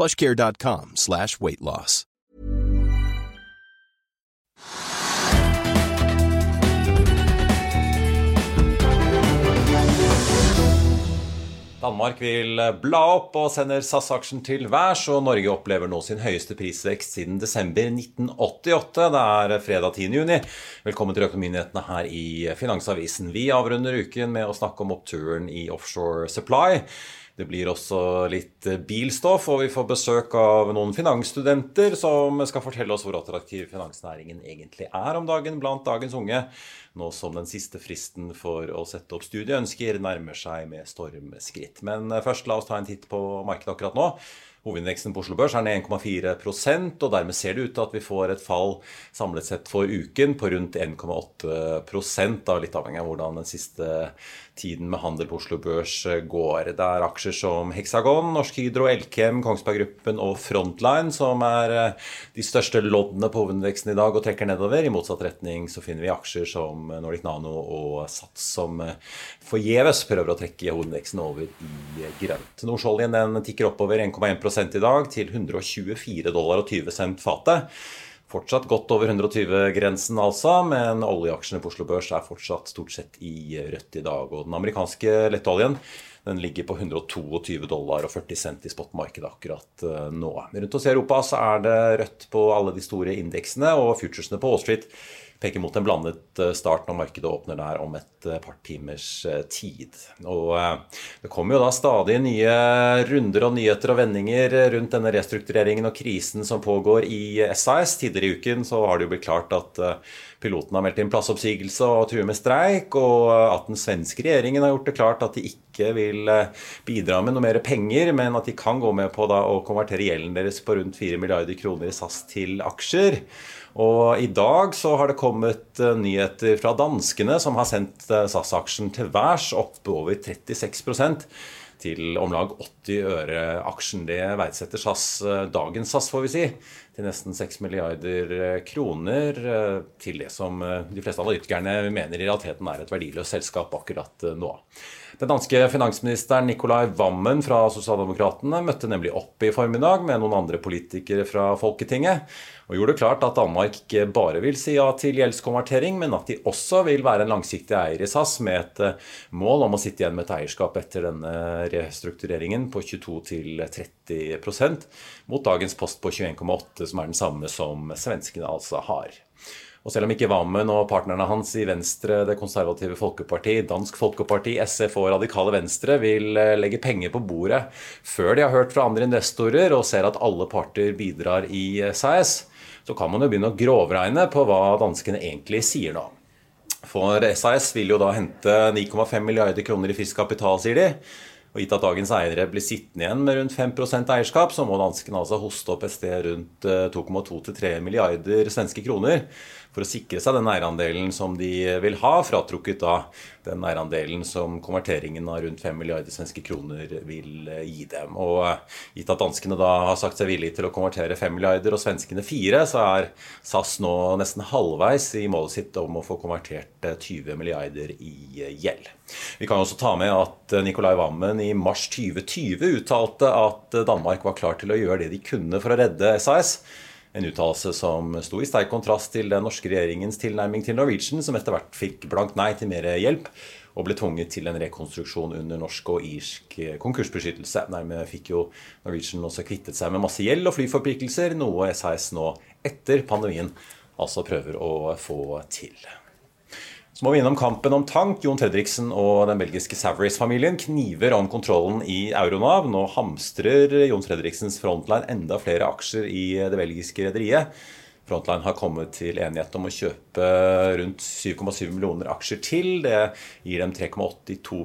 plushcare.com slash weight loss. Danmark vil bla opp og sender SAS-aksjen til værs, og Norge opplever nå sin høyeste prisvekst siden desember 1988. Det er fredag 10. juni. Velkommen til Økonominyhetene her i Finansavisen. Vi avrunder uken med å snakke om oppturen i offshore supply. Det blir også litt bilstoff, og vi får besøk av noen finansstudenter som skal fortelle oss hvor attraktiv finansnæringen egentlig er om dagen blant dagens unge, nå som den siste fristen for å sette opp studieønsker nærmer seg med stormskritt. Men først la oss ta en titt på markedet akkurat nå. Hovedindeksen på Oslo Børs er ned 1,4% og dermed ser det ut til at vi får et fall samlet sett for uken på rundt 1,8 litt avhengig av hvordan den siste tiden med handel på Oslo Børs går. Det er aksjer som Hexagon, Norsk Hydro, Elkem, Kongsberg Gruppen og Frontline som er eh, de største loddene på hovedindeksen i dag og trekker nedover. I motsatt retning så finner vi aksjer som Nordic Nano og Sats som eh, forgjeves prøver å trekke hovedindeksen over i grønt. Nordsjøoljen den tikker oppover 1,1 i dag til 124 dollar og 20 cent fatet. Fortsatt godt over 120-grensen, altså, men oljeaksjene på Oslo Børs er fortsatt stort sett i rødt i dag. Og den amerikanske lettoljen den ligger på 122 dollar og 40 cent i spotmarkedet akkurat eh, nå. Rundt oss i Europa så er det rødt på alle de store indeksene, og futuresene på Wall Street peker mot en blandet eh, start når markedet åpner der om et eh, par timers eh, tid. Og det kommer jo da stadig nye runder og nyheter og vendinger rundt denne restruktureringen og krisen som pågår i SAS. Tidligere i uken så har det jo blitt klart at piloten har meldt inn plassoppsigelse og truer med streik, og at den svenske regjeringen har gjort det klart at de ikke vil bidra med noe mer penger, men at de kan gå med på å konvertere gjelden deres på rundt 4 milliarder kroner i SAS til aksjer. Og i dag så har det kommet uh, nyheter fra danskene, som har sendt uh, SAS-aksjen til værs opp over 36% til om lag 80 øre aksjen. Det verdsetter SAS, uh, dagens SAS, får vi si, til nesten 6 milliarder kroner. Til det som de fleste analytikerne mener i realiteten er et verdiløst selskap akkurat nå. Den danske finansministeren Nicolai Wammen fra Sosialdemokratene møtte nemlig opp i formiddag med noen andre politikere fra Folketinget og gjorde det klart at Danmark ikke bare vil si ja til gjeldskonvertering, men at de også vil være en langsiktig eier i SAS med et eh, mål om å sitte igjen med et eierskap etter denne restruktureringen på 22-30% mot dagens post på 21,8, som er den samme som svenskene altså har. Og selv om ikke Vammen og partnerne hans i Venstre, Det konservative folkeparti, Dansk Folkeparti, SF og Radikale Venstre vil eh, legge penger på bordet før de har hørt fra andre investorer og ser at alle parter bidrar i SAS, så kan man jo begynne å grovregne på hva danskene egentlig sier nå. For SAS vil jo da hente 9,5 milliarder kroner i frisk kapital, sier de. Og gitt at dagens eiere blir sittende igjen med rundt 5% eierskap, så må danskene altså hoste opp et sted rundt 2,2-3 eh, milliarder svenske kroner for å sikre seg den eierandelen som de vil ha, fratrukket da den eierandelen som konverteringen av rundt 5 milliarder svenske kroner vil eh, gi dem. Og eh, gitt at danskene da har sagt seg villige til å konvertere 5 milliarder og svenskene 4, så er SAS nå nesten halvveis i målet sitt om å få konvertert 20 milliarder i gjeld. Vi kan også ta med at Nicolai Wammen i mars 2020 uttalte at Danmark var klar til å gjøre det de kunne for å redde SAS. En uttalelse som sto i sterk kontrast til den norske regjeringens tilnærming til Norwegian, som etter hvert fikk blankt nei til mer hjelp, og ble tvunget til en rekonstruksjon under norsk og irsk konkursbeskyttelse. Dermed fikk jo Norwegian også kvittet seg med masse gjeld og flyforpliktelser, noe SAS nå etter pandemien altså prøver å få til. Så må vi innom kampen om tank. Jon Fredriksen og den belgiske Savaris-familien kniver om kontrollen i Euronav. Nå hamstrer Jon Fredriksens Frontline enda flere aksjer i det belgiske rederiet. Frontline har kommet til enighet om å kjøpe rundt 7,7 millioner aksjer til. Det gir dem 3,82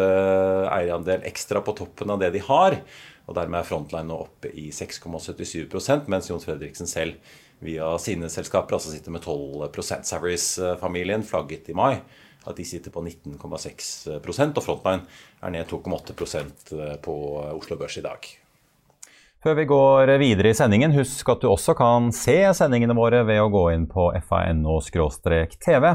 eh, eierandel ekstra på toppen av det de har. Og Dermed er Frontline nå oppe i 6,77% mens Jon Fredriksen selv via sine selskaper, altså sitter med 12 Savaries-familien flagget i mai at de sitter på 19,6% og Frontline er ned 2,8% på Oslo Børs i dag. Før vi går videre i sendingen, husk at du også kan se sendingene våre ved å gå inn på fano-tv,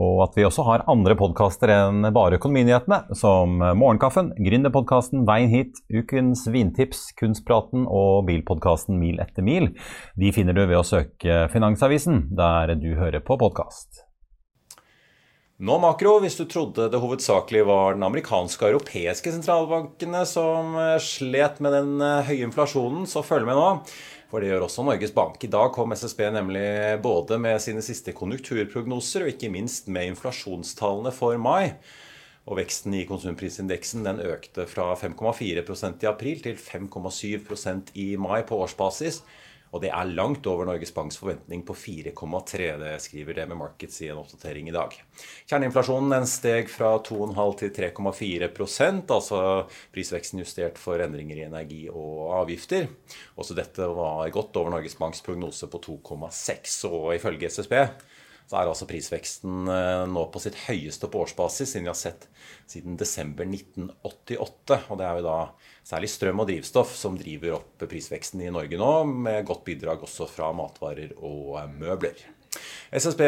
og at vi også har andre podkaster enn bare Økonominyhetene, som Morgenkaffen, Gründerpodkasten Veien hit, Ukens vintips, Kunstpraten og bilpodkasten Mil etter mil. De finner du ved å søke Finansavisen, der du hører på podkast. Nå makro, hvis du trodde det hovedsakelig var den amerikanske og europeiske sentralbankene som eh, slet med den eh, høye inflasjonen, så følg med nå. For det gjør også Norges Bank. I dag kom SSB nemlig både med sine siste konjunkturprognoser og ikke minst med inflasjonstallene for mai. Og veksten i konsumprisindeksen den økte fra 5,4% i april til 5,7% i mai på årsbasis. Og det er langt over Norges Banks forventning på 4,3. Det skriver det med Markets i en oppdatering i dag. Kjerneinflasjonen den steg fra 2,5 til 3,4% altså prisveksten justert for endringer i energi og avgifter. Også dette var godt over Norges Banks prognose på 2,6. Og ifølge SSB så er altså prisveksten eh, nå på sitt høyeste på årsbasis siden vi har sett siden desember 1988. Og det er jo da særlig strøm og drivstoff som driver opp prisveksten i Norge nå, med godt bidrag også fra matvarer og møbler. SSB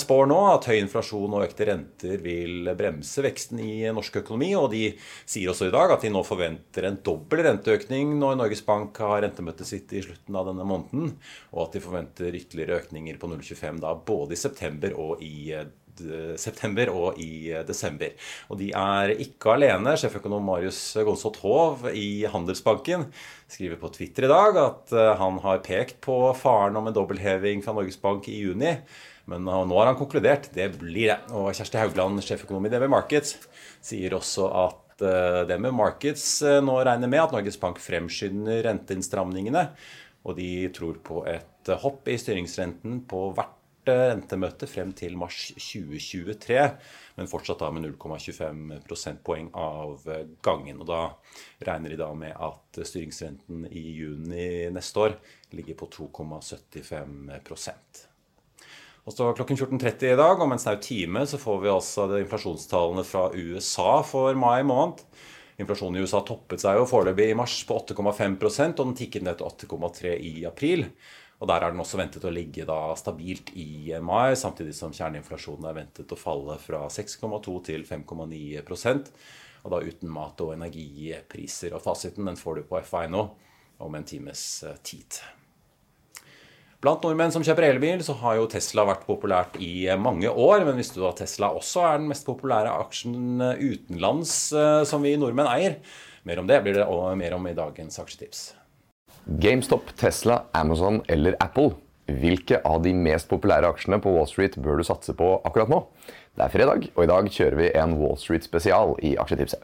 spår nå at høy inflasjon og økte renter vil bremse veksten i norsk økonomi. Og de sier også i dag at de nå forventer en dobbel renteøkning når Norges Bank har rentemøtet sitt i slutten av denne måneden. Og at de forventer ytterligere økninger på 0,25 da både i september og i september og i desember. Og de er ikke alene. Sjeføkonom Marius Gonsot Hov i Handelsbanken skriver på Twitter i dag at eh, han har pekt på faren om en dobbeltheving fra Norges Bank i juni. Men nå har han konkludert. Det blir det. Og Kjersti Haugland, sjeføkonom i DB Markets, sier også at det med Markets eh, nå regner med at Norges Bank fremskynder renteinnstramningene. Og de tror på et hopp i styringsrenten på hvert rentemøte frem til mars 2023, men fortsatt da med 0,25 prosentpoeng av gangen. Og da regner de da med at styringsrenten i juni neste år ligger på 2,75% og så Klokken 14.30 i dag, om en snau time, så får vi altså inflasjonstallene fra USA for mai måned. Inflasjonen i USA toppet seg jo foreløpig i mars på 8,5 og den tikket ned til 8,3 i april. Og Der er den også ventet å ligge stabilt i mai, samtidig som kjerneinflasjonen er ventet å falle fra 6,2 til 5,9% og da uten mat- og energipriser. Og Fasiten den får du på FA.no om en times eh, tid. Blant nordmenn som kjøper elbil, så har jo Tesla vært populært i mange år. Men visste du at Tesla også er den mest populære aksjen utenlands eh, som vi nordmenn eier? Mer om det blir det og mer om i dagens aksjetips. GameStop, Tesla, Amazon eller Apple. Hvilke av de mest populære aksjene på Wall Street bør du satse på akkurat nå? Det er fredag, og i dag kjører vi en Wall Street-spesial i aksjetipset.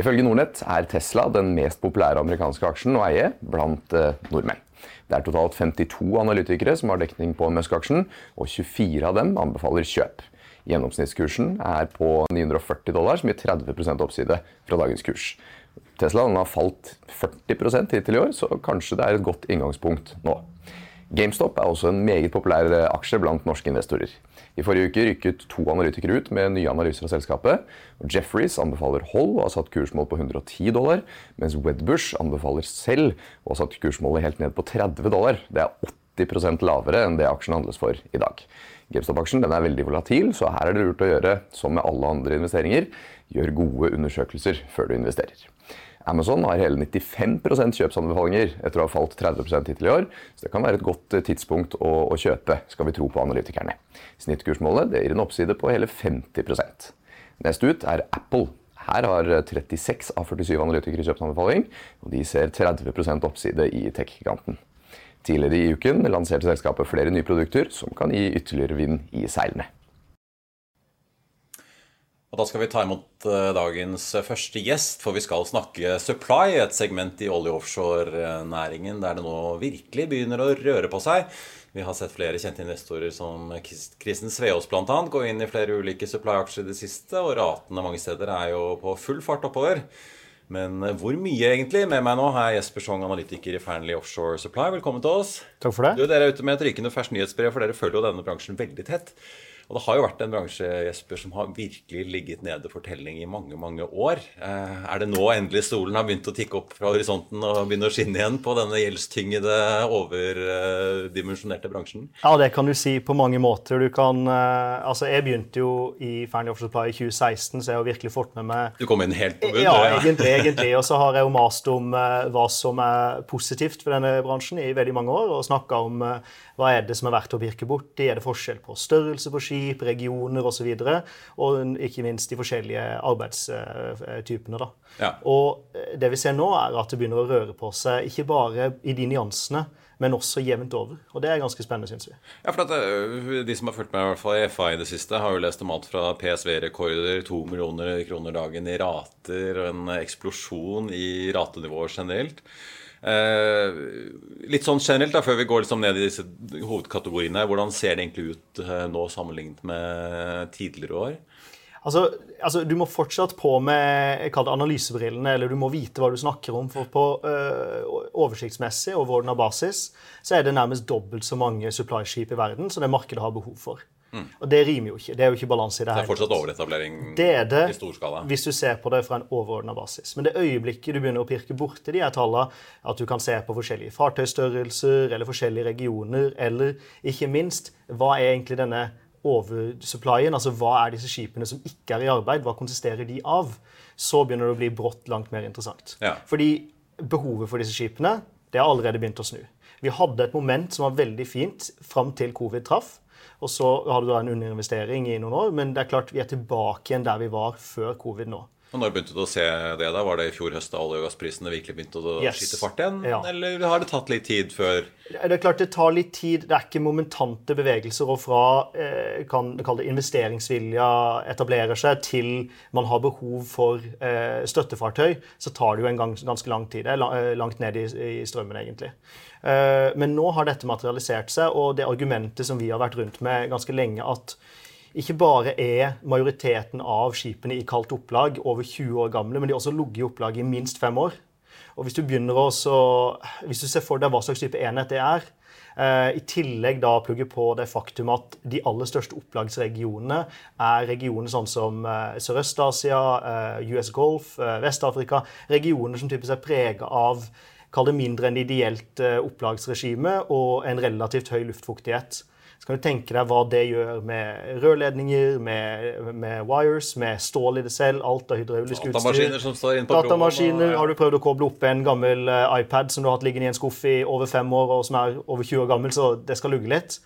Ifølge Nordnett er Tesla den mest populære amerikanske aksjen å eie blant eh, nordmenn. Det er totalt 52 analytikere som har dekning på Musk-aksjen, og 24 av dem anbefaler kjøp. Gjennomsnittskursen er på 940 dollar, som gir 30 oppside fra dagens kurs. Tesla har falt 40 hittil i år, så kanskje det er et godt inngangspunkt nå. GameStop er også en meget populær eh, aksje blant norske investorer. I forrige uke rykket to analytikere ut med nye analyser av selskapet. Jefferies anbefaler hold og har satt kursmål på 110 dollar, mens Wedbush anbefaler selv og har satt kursmålet helt ned på 30 dollar. Det er 80% lavere enn det aksjen handles for i dag. GameStop-aksjen er veldig volatil, så her er det lurt å gjøre som med alle andre investeringer. Gjør gode undersøkelser før du investerer. Amazon har hele 95% kjøpsanbefalinger etter å ha falt 30 hittil i år, så det kan være et godt eh, tidspunkt å, å kjøpe, skal vi tro på analytikerne. Snittkursmålet gir en oppside på hele 50 Nest ut er Apple. Her har 36 av 47 analytikere kjøpt anbefaling, og de ser 30% oppside i tech-giganten. Tidligere i uken lanserte selskapet flere nye produkter som kan gi ytterligere vind i seilene. Og Da skal vi ta imot eh, dagens første gjest, for vi skal snakke supply, et segment i olje- og offshore-næringen der det nå virkelig begynner å røre på seg. Vi har sett flere kjente investorer som Kristen Sveås bl.a. gå inn i flere ulike supply-aksjer i det siste, og ratene mange steder er jo på full fart oppover. Men eh, hvor mye egentlig? Med meg nå jeg Jesper Schong, analytiker i Fearnley Offshore Supply. Velkommen til oss. Takk for det. Du, Dere er ute med et rykende ferskt nyhetsbrev, for dere følger jo denne bransjen veldig tett. Og det har jo vært en bransje Jesper, som har virkelig ligget nede for telling i mange mange år. Eh, er det nå endelig stolen har begynt å tikke opp fra horisonten og begynne å skinne igjen på denne gjeldstyngede, overdimensjonerte bransjen? Ja, det kan du si på mange måter. Du kan, eh, altså Jeg begynte jo i Fearnley Offshore Supply i 2016, så jeg har virkelig fått med meg Du kom inn helt på bunn? Ja, egentlig. egentlig. Og så har jeg jo mast om uh, hva som er positivt for denne bransjen i veldig mange år, og snakka om hva er det som er verdt å virke borti. Er det forskjell på størrelse på ski? Skip, regioner osv. Og, så og ikke minst de forskjellige arbeidstypene. Da. Ja. Og det vi ser nå, er at det begynner å røre på seg, ikke bare i de nyansene, men også jevnt over. Og det er ganske spennende, syns vi. Ja, for at eh, De som har fulgt med i hvert fall i FA i det siste, har jo lest om alt fra PSV-rekorder, to millioner kroner dagen i rater, og en eksplosjon i ratenivået generelt. Eh, litt sånn generelt, da, før vi går liksom ned i disse hovedkategoriene, hvordan ser det egentlig ut eh, nå sammenlignet med tidligere år? Altså, altså, Du må fortsatt på med analysebrillene, eller du må vite hva du snakker om. For på øh, oversiktsmessig overordna basis så er det nærmest dobbelt så mange supply-skip i verden som det markedet har behov for. Mm. Og det rimer jo ikke. Det er jo ikke balanse i det. Det er fortsatt overetablering det er det, i stor skala? Hvis du ser på det fra en overordna basis. Men det øyeblikket du begynner å pirke borti de her tallene, at du kan se på forskjellige fartøystørrelser eller forskjellige regioner, eller ikke minst hva er egentlig denne oversupplyen, altså hva er disse skipene som ikke er i arbeid, hva konsisterer de av, så begynner det å bli brått langt mer interessant. Ja. Fordi behovet for disse skipene det har allerede begynt å snu. Vi hadde et moment som var veldig fint fram til covid traff. Og så hadde du da en underinvestering i noen år, men det er klart vi er tilbake igjen der vi var før covid nå. Og Når begynte du å se det? da? Var det i fjor høst da olje- og gassprisene virkelig begynte å yes. skyte fart igjen? Ja. Eller har det tatt litt tid før Det er klart det tar litt tid. Det er ikke momentante bevegelser. Og fra eh, kan kalle det investeringsvilja etablerer seg, til man har behov for eh, støttefartøy, så tar det jo en gang, ganske lang tid. Det er eh, langt ned i, i strømmen, egentlig. Eh, men nå har dette materialisert seg, og det argumentet som vi har vært rundt med ganske lenge, at ikke bare er majoriteten av skipene i kaldt opplag over 20 år gamle, men de har også ligget i opplag i minst fem år. Og Hvis du også, hvis du ser for deg hva slags type enhet det er, eh, i tillegg da plugge på det faktum at de aller største opplagsregionene er regioner sånn som eh, Sørøst-Asia, eh, US Golf, Vest-Afrika. Regioner som typisk er prega av kall det mindre enn ideelt opplagsregime og en relativt høy luftfuktighet. Så kan du tenke deg hva det gjør med rørledninger, med, med wires, med stål i det selv, alt av hydraulisk utstyr. Datamaskiner som står inne på Datamaskiner. Har du prøvd å koble opp en gammel uh, iPad som du har hatt liggende i en skuff i over fem år, og som er over 20 år gammel, så det skal lugge litt.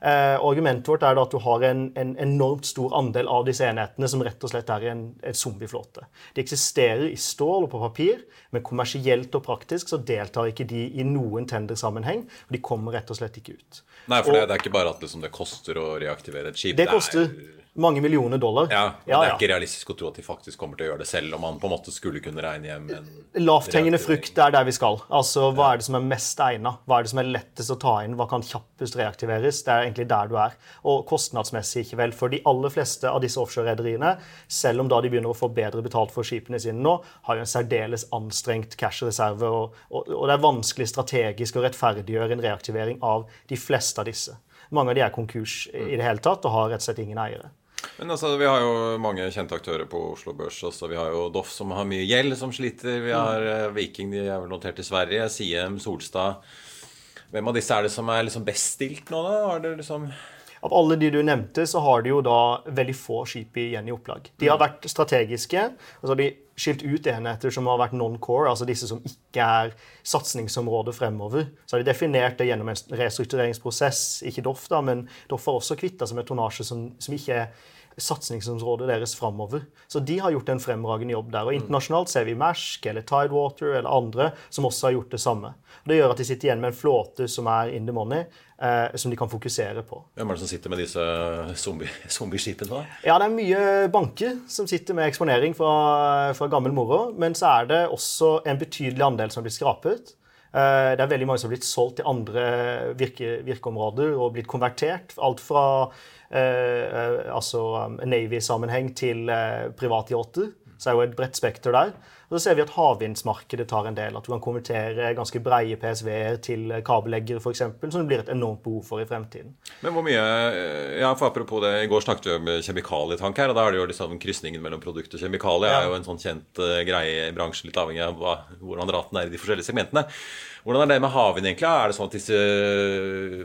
Eh, argumentet vårt er at du har en, en, enormt stor andel av disse enhetene som rett og slett er i en, en zombieflåte. De eksisterer i stål og på papir, men kommersielt og praktisk så deltar ikke de i noen tendersammenheng. og De kommer rett og slett ikke ut. Nei, for og, det, er ikke bare at liksom, det koster å reaktivere et skip. Det, det koster mange millioner dollar. Ja, men ja, Det er ikke realistisk å tro at de faktisk kommer til å gjøre det selv, om man på en måte skulle kunne regne hjem en Lavthengende frukt er der vi skal. Altså, Hva er det som er mest egnet? Hva er det som er lettest å ta inn? Hva kan kjappest reaktiveres? Det er egentlig der du er. Og kostnadsmessig, ikke vel. For de aller fleste av disse offshore-rederiene, selv om da de begynner å få bedre betalt for skipene sine nå, har jo en særdeles anstrengt cash-reserve, og, og, og det er vanskelig strategisk å rettferdiggjøre en reaktivering av de fleste av disse. Mange av de er konkurs i det hele tatt og har rett og slett ingen eiere. Men altså, Vi har jo mange kjente aktører på Oslo Børs. Også. Vi har jo Doff, som har mye gjeld, som sliter. Vi har uh, Viking, de er vel notert i Sverige. Siem, Solstad. Hvem av disse er det som er liksom best stilt nå, da? Har det liksom av alle de du nevnte, så har de jo da veldig få skip igjen i opplag. De har vært strategiske. og så har de skilt ut enheter som har vært non-core, altså disse som ikke er satsingsområdet fremover. Så har de definert det gjennom en restruktureringsprosess, ikke Doff, da, men Doff har også kvitta seg med tonnasje som, som ikke satsingsområdet deres framover. Så de har gjort en fremragende jobb der. Og internasjonalt ser vi Mersk eller Tidewater eller andre som også har gjort det samme. Og det gjør at de sitter igjen med en flåte som er in the money, eh, som de kan fokusere på. Hvem er det som sitter med disse zombieskipene? da? Ja, det er mye banker som sitter med eksponering fra, fra gammel moro. Men så er det også en betydelig andel som blir skrapet. Eh, det er veldig mange som har blitt solgt til andre virke, virkeområder og blitt konvertert. Alt fra eh, altså um, Navy-sammenheng til eh, privatyachter. Så er jo et bredt spekter der. Og så ser vi at havvindsmarkedet tar en del. At du kan konvertere ganske breie PSV-er til kabelleggere f.eks. Som det blir et enormt behov for i fremtiden. Men hvor mye ja, for Apropos det, I går snakket vi om kjemikalietank her. og Da er det jo liksom krysningen mellom produkt og kjemikalie ja. er jo en sånn kjent uh, greie i bransjen, litt avhengig av hva, hvordan raten er i de forskjellige segmentene. Hvordan er det med havvind, egentlig? Er det sånn at disse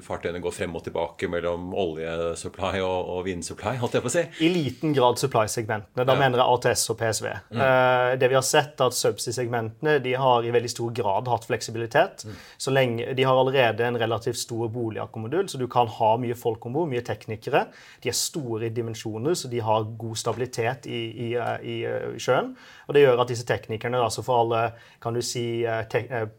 fartøyene går frem og tilbake mellom oljesupply og, og vindsupply? holdt jeg på å si? I liten grad supply-segmentene. Da ja. mener jeg ATS og PSV. Mm. Det vi har sett, er at subsea-segmentene de har i veldig stor grad hatt fleksibilitet. Mm. Så lenge, De har allerede en relativt stor boligakkommodul, så du kan ha mye folk om bord, mye teknikere. De er store i dimensjoner, så de har god stabilitet i, i, i, i sjøen. Og det gjør at disse teknikerne, altså for alle kan du si,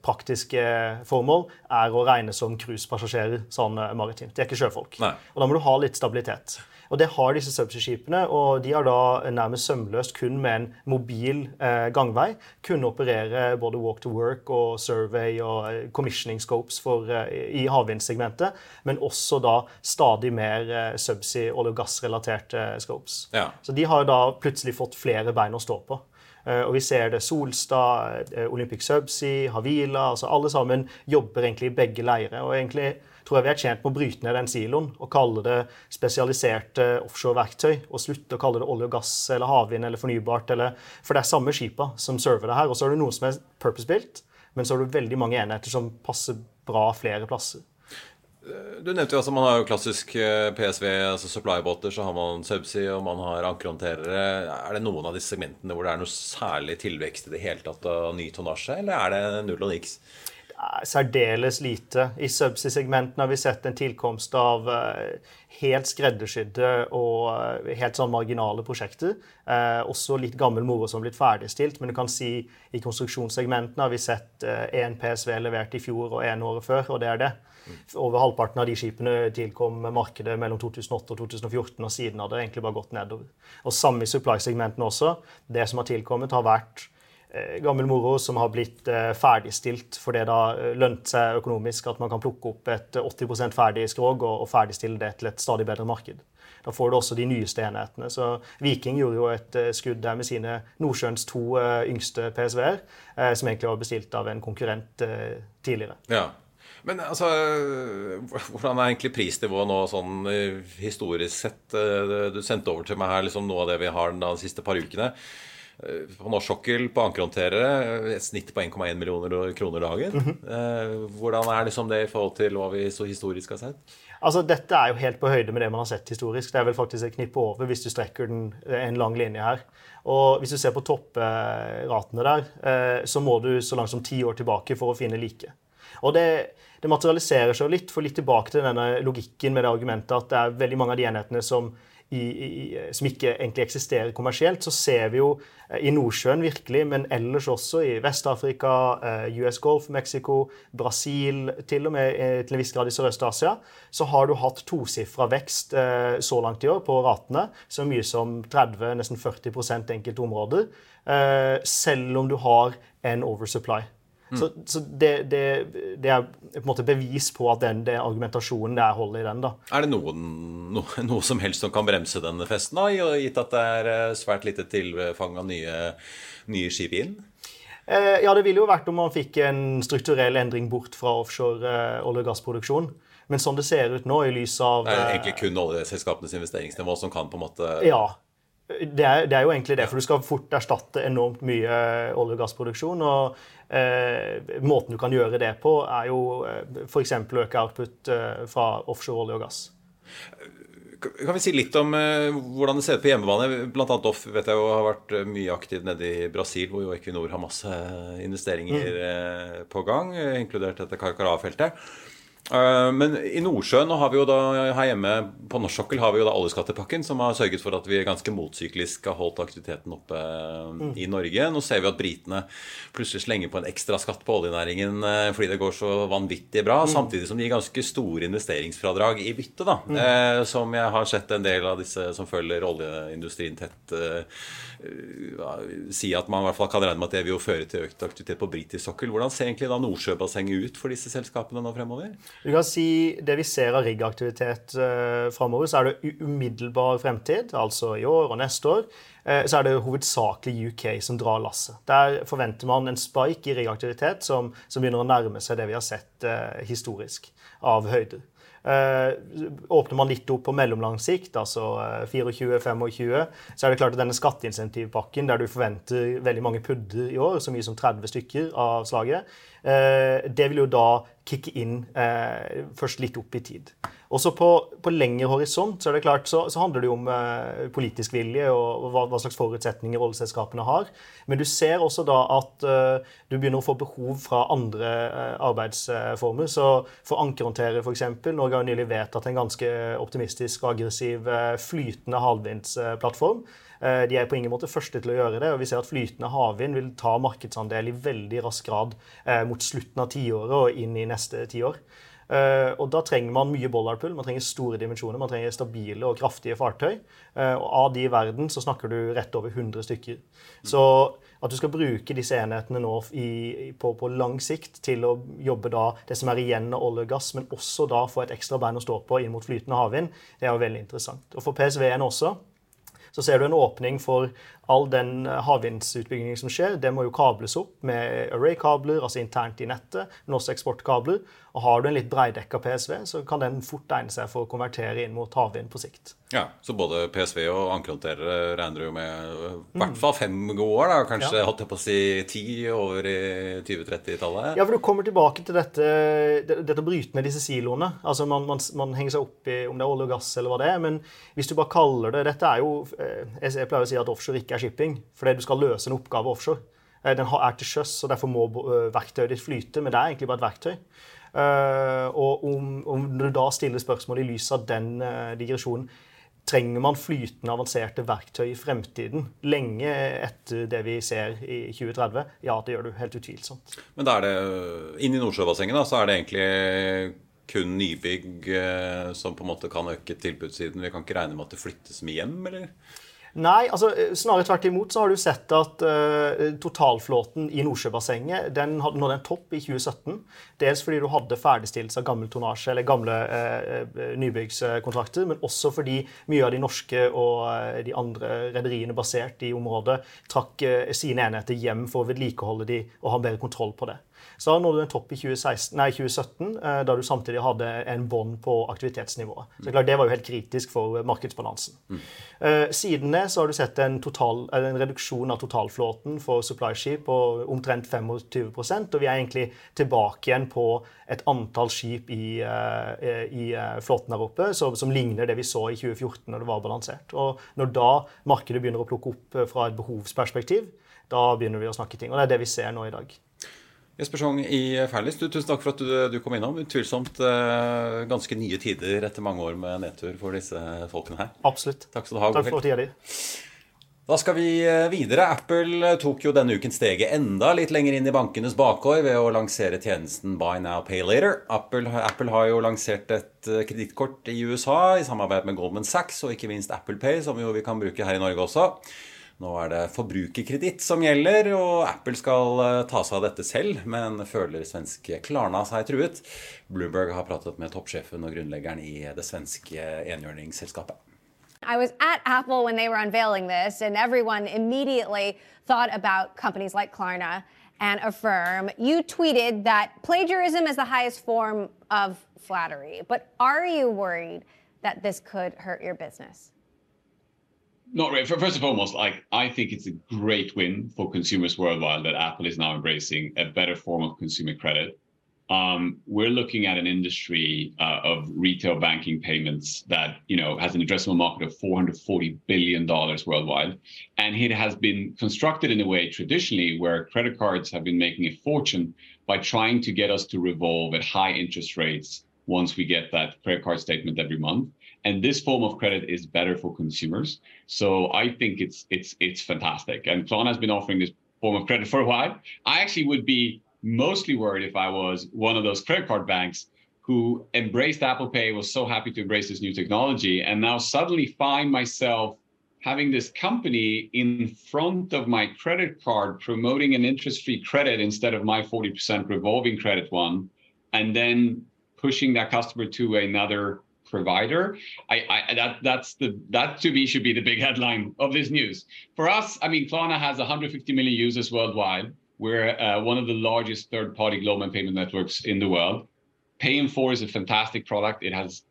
praktiske formål er å regne som cruisepassasjerer sånn eh, maritimt. De er ikke sjøfolk. Nei. Og da må du ha litt stabilitet. Og det har disse subsea-skipene, og de har da nærmest sømløst kun med en mobil eh, gangvei kunne operere både walk to work og survey og eh, commissioning scopes for, eh, i havvindsegmentet, men også da stadig mer eh, subsea olje- og gassrelaterte scopes. Ja. Så de har da plutselig fått flere bein å stå på. Eh, og vi ser det Solstad, eh, Olympic Subsea, Havila altså Alle sammen jobber egentlig i begge leirer. Og egentlig tror jeg vi er tjent med å bryte ned den siloen og kalle det spesialiserte offshore-verktøy. Og slutte å kalle det olje og gass eller havvind eller fornybart. Eller, for det er samme skipa som server det her. Og så er det noe som er purpose-built, men så har du veldig mange enheter som passer bra flere plasser. Du nevnte jo altså man har jo klassisk eh, PSV, altså supply-båter, så har man subsea og man har ankerhåndterere. Er det noen av disse segmentene hvor det er noe særlig tilvekst i det hele tatt av ny tonnasje, eller er det null og niks? Særdeles lite. I subsea-segmentene har vi sett en tilkomst av eh, helt skreddersydde og eh, helt sånn marginale prosjekter. Eh, også litt gammel moro som har blitt ferdigstilt. Men du kan si i konstruksjonssegmentene har vi sett én PSV levert i fjor og én året før, og det er det. Over halvparten av de skipene tilkom markedet mellom 2008 og 2014, og siden har det egentlig bare gått nedover. Og Samme i supply-segmentene også. Det som har tilkommet, har vært eh, gammel moro som har blitt eh, ferdigstilt fordi det har eh, lønt seg økonomisk at man kan plukke opp et 80% ferdig skrog og, ferdigstille det til et stadig bedre marked. Da får du også de nyeste enhetene. Så Viking gjorde jo et skudd der med sine Nordsjøens to yngste PSV-er, som egentlig var bestilt av en konkurrent tidligere. Ja. Men altså, hvordan er egentlig prisnivået nå sånn eh, historisk sett? Eh, du sendte over til meg her liksom noe av det vi har de siste par ukene. Eh, på norsk sokkel, på ankerhåndterere, et snitt på 1,1 millioner kroner dagen. Mm -hmm. Hvordan er liksom det i forhold til hva vi så historisk har sett? Altså, Dette er jo helt på høyde med det man har sett historisk. Det er vel faktisk et knippe over hvis du strekker den en lang linje her. Og hvis du ser på toppratene der, så må du så langt som ti år tilbake for å finne like. Og det, det materialiserer seg litt, for litt tilbake til denne logikken med det argumentet at det er veldig mange av de enhetene som, i, i, som ikke egentlig eksisterer kommersielt, så ser vi jo eh, i Nordsjøen virkelig, men ellers også i Vest-Afrika, eh, US Gulf, Mexico, Brasil, til og med eh, til en viss grad i Sørøst-Asia, så har du hatt tosifra vekst så langt i år på ratene. Så mye som 30, nesten 40% enkelte områder. Selv om du har en oversupply. Mm. Så, så det, det, det, er på en måte bevis på at den, den argumentasjonen det er hold i den. da. Er det noen, no, noe som helst som kan bremse denne festen, da, gitt at det er eh, svært lite tilfang av nye, nye skip inn? Eh, ja, det ville jo vært om man fikk en strukturell endring bort fra offshore eh, olje- og gassproduksjon. Men sånn det ser ut nå, i lys av Det er egentlig kun oljeselskapenes investeringsnivå som kan på en måte Ja, det er, det er, jo egentlig det, for du skal fort erstatte enormt mye olje- og gassproduksjon. og eh, Måten du kan gjøre det på, er jo eh, f.eks. øke output eh, fra offshore olje og gass. Kan vi si litt om eh, hvordan det ser ut på hjemmebane? Blant annet Off vet jeg jo har vært eh, mye aktiv nede i Brasil, hvor jo Equinor har masse investeringer mm. på gang, inkludert dette Carcará-feltet. Eh, men i Nordsjøen nå har vi jo da her hjemme på norsk sokkel har vi jo da oljeskattepakken, som har sørget for at vi ganske motsyklisk har holdt aktiviteten oppe mm. i Norge. Nå ser vi at britene plutselig slenger på en ekstra skatt på oljenæringen eh, fordi det går så vanvittig bra, mm. samtidig som de gir ganske store investeringsfradrag i bytte, da. Mm. Eh, som jeg har sett en del av disse som følger oljeindustrien tett, eh, si at man i hvert fall kan regne med at det vil jo føre til økt aktivitet på britisk sokkel. Hvordan ser egentlig da Nordsjøbassenget ut for disse selskapene nå fremover? Du kan si Det vi ser av riggaktivitet fremover, framover, så er det umiddelbar fremtid, altså i år og neste år, uh, så er det hovedsakelig UK som drar lasset. Der forventer man en spike i riggaktivitet som, som, begynner å nærme seg det vi har sett historisk av høyder. Uh, åpner man litt opp på mellomlang sikt, altså 24-25, så er det klart at denne skatteinsentivpakken, der du forventer veldig mange pudder i år, så mye som 30 stykker av slaget, uh, det vil jo da kicke inn først litt opp i tid. Også på, på lengre horisont så er det klart, så, så handler det jo om eh, politisk vilje og, hva, hva, slags forutsetninger oljeselskapene har. Men du ser også da at eh, du begynner å få behov fra andre eh, arbeidsformer. Så for ankerhåndtere f.eks. Norge har jo nylig vedtatt en ganske optimistisk og aggressiv eh, flytende havvindsplattform. Eh, de er på ingen måte første til å gjøre det, og vi ser at flytende havvind vil ta markedsandel i veldig rask grad eh, mot slutten av tiåret og inn i neste tiår. Uh, og Da trenger man mye bollarpull, man trenger store dimensjoner, man trenger stabile og kraftige fartøy. Uh, og Av de i verden så snakker du rett over 100 stykker. Så at du skal bruke disse enhetene nå i, på, på, lang sikt til å jobbe da det som er igjen av olje og gass, men også da få et ekstra bein å stå på inn mot flytende havvind, det er jo veldig interessant. Og For PSV-en også så ser du en åpning for all den eh, havvindsutbyggingen som skjer. Det må jo kables opp med array-kabler, altså internt i nettet, men også eksportkabler. Og har du en litt breidekka PSV, så kan den fort egne seg for å konvertere inn mot havvind på sikt. Ja, Så både PSV og ankerhåndterere regner jo med i hvert fall fem gode år, da, kanskje ja. holdt jeg på å si ti over i 2030-tallet? Ja, for du kommer tilbake til dette, dette å bryte ned disse siloene. Altså man, man, man, henger seg opp i om det er olje og gass eller hva det er. Men hvis du bare kaller det Dette er jo eh, Jeg pleier å si at offshore ikke er shipping, fordi du skal løse en oppgave offshore. Eh, den er til sjøs, og derfor må eh, verktøyet ditt flyte. Men det er egentlig bare et verktøy. Og om, om du da stiller spørsmål i lys av den digresjonen Trenger man flytende avanserte verktøy i fremtiden, lenge etter det vi ser i 2030? Ja, det gjør du helt utvilsomt. Men da er det inn i Nordsjøbassenget, så er det egentlig kun nybygg eh, som på en måte kan øke tilbudssiden? Vi kan ikke regne med at det flyttes med hjem, eller? Nei, altså eh, snarere tvert imot så har du sett at uh, totalflåten i Nordsjøbassenget den nådde en topp i 2017. Dels fordi du hadde ferdigstillelse av gammel tonnasje eller gamle uh, nybyggskontrakter, men også fordi mye av de norske og uh, de andre rederiene basert i området trakk sine enheter hjem for å vedlikeholde de og ha bedre kontroll på det. Så nådde du en topp i 2016, nei, 2017, eh, da du samtidig hadde en bånd på aktivitetsnivået. Så klart, Det var jo helt kritisk for markedsbalansen. Mm. Siden det så har du sett en, total, en reduksjon av totalflåten for supply-skip på omtrent 25% og vi er egentlig tilbake igjen på et antall skip i, eh, i flåten der oppe som, som, ligner det vi så i 2014 når det var balansert. Og Når da markedet begynner å plukke opp fra et behovsperspektiv, da begynner vi å snakke ting. Og det er det vi ser nå i dag. Jesper Sjong i Færlis, tusen takk for at du, du kom innom. Utvilsomt eh, ganske nye tider etter mange år med nedtur for disse folkene her. Absolutt. Takk skal du ha. Takk for tida di. Da skal vi eh, videre. Apple tok jo denne uken steget enda litt lenger inn i bankenes bakgård ved å lansere tjenesten Buy Now Pay Later. Apple, Apple har jo lansert et eh, kredittkort i USA i samarbeid med Goldman Sachs og ikke minst Apple Pay, som jo vi kan bruke her i Norge også. Nå er det forbrukerkreditt som gjelder, og Apple skal eh, ta seg av dette selv, men føler svenske Klarna seg truet. Bloomberg har pratet med toppsjefen og grunnleggeren i det svenske enhjørningsselskapet. I was at Apple when they were unveiling this, and everyone immediately thought about companies like Klarna and Affirm. You tweeted that plagiarism is the highest form of flattery, but are you worried that this could hurt your business? Not really. First and foremost, like I think it's a great win for consumers worldwide that Apple is now embracing a better form of consumer credit. Um, we're looking at an industry uh, of retail banking payments that you know has an addressable market of 440 billion dollars worldwide, and it has been constructed in a way traditionally where credit cards have been making a fortune by trying to get us to revolve at high interest rates once we get that credit card statement every month. And this form of credit is better for consumers. So I think it's it's it's fantastic. And Klarna has been offering this form of credit for a while. I actually would be mostly worried if I was one of those credit card banks who embraced Apple Pay, was so happy to embrace this new technology, and now suddenly find myself having this company in front of my credit card promoting an interest-free credit instead of my 40% revolving credit one, and then pushing that customer to another provider. I, I that that's the that to me should be the big headline of this news. For us, I mean, Klarna has 150 million users worldwide. We're uh, one of the largest third-party global payment networks in the world. Pay in 4 is a fantastic product. It has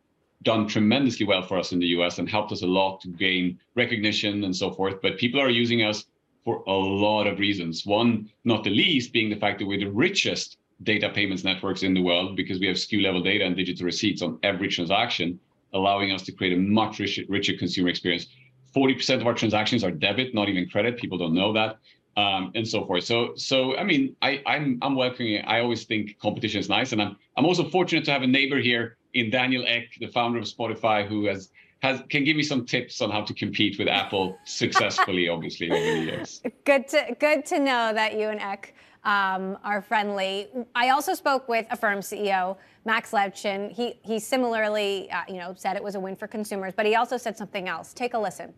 done tremendously well for us in the US and helped us a lot to gain recognition and so forth. But people are using us for a lot of reasons. One, not the least, being the fact that we're the richest data payments networks in the world because we have SKU level data and digital receipts on every transaction, allowing us to create a much richer, richer consumer experience. 40% of our transactions are debit, not even credit. People don't know that. Um, and so forth. So, so I mean, I, I'm I'm welcoming. I always think competition is nice, and I'm I'm also fortunate to have a neighbor here in Daniel Ek, the founder of Spotify, who has has can give me some tips on how to compete with Apple successfully, obviously over the years. Good to good to know that you and Ek um, are friendly. I also spoke with a firm CEO Max Levchin. He he similarly, uh, you know, said it was a win for consumers, but he also said something else. Take a listen.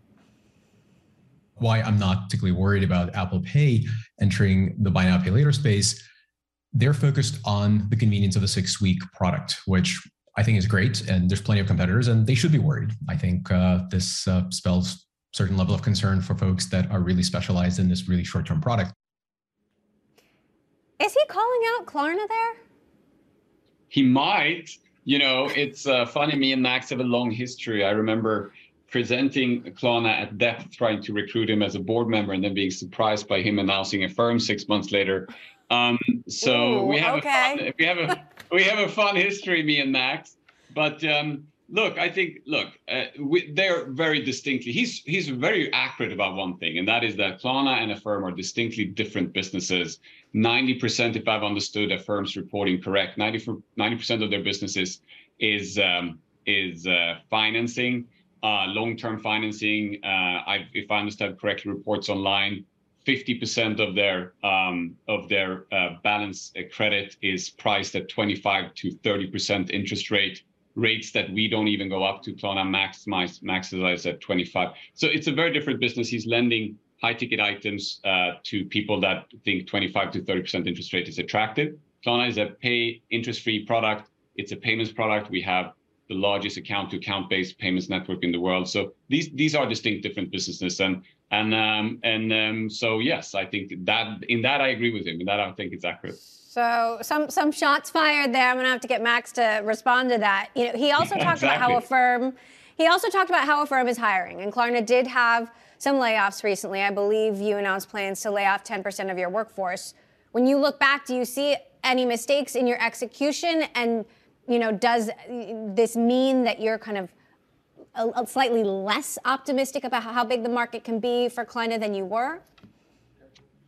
Why I'm not particularly worried about Apple Pay entering the buy now pay later space. They're focused on the convenience of a six week product, which I think is great, and there's plenty of competitors, and they should be worried. I think uh, this uh, spells certain level of concern for folks that are really specialized in this really short-term product. Is he calling out Klarna there? He might. You know, it's uh, funny. Me and Max have a long history. I remember presenting Klarna at depth, trying to recruit him as a board member, and then being surprised by him announcing a firm six months later. Um, so Ooh, we have okay. a fun, we have a we have a fun history, me and Max. But um, look, I think look, uh, we, they're very distinctly. He's he's very accurate about one thing, and that is that Klarna and Affirm are distinctly different businesses. Ninety percent, if I've understood Affirm's reporting correct, 90 percent of their businesses is um, is uh, financing, uh, long-term financing. Uh, I, if I understand correctly, reports online 50% of their um, of their uh, balance uh, credit is priced at 25 to 30% interest rate rates that we don't even go up to. Klarna maximize maximize at 25. So it's a very different business. He's lending high ticket items uh, to people that think 25 to 30% interest rate is attractive. Klarna is a pay interest free product. It's a payments product. We have the largest account to account based payments network in the world. So these these are distinct different businesses and and um, and um, so yes, I think that in that I agree with him. In that I think it's accurate. So some some shots fired there. I'm gonna have to get Max to respond to that. You know, he also talked exactly. about how Affirm. He also talked about how Affirm is hiring, and Klarna did have some layoffs recently. I believe you announced plans to lay off 10% of your workforce. When you look back, do you see any mistakes in your execution? And you know, does this mean that you're kind of a, a slightly less optimistic about how big the market can be for Klarna than you were?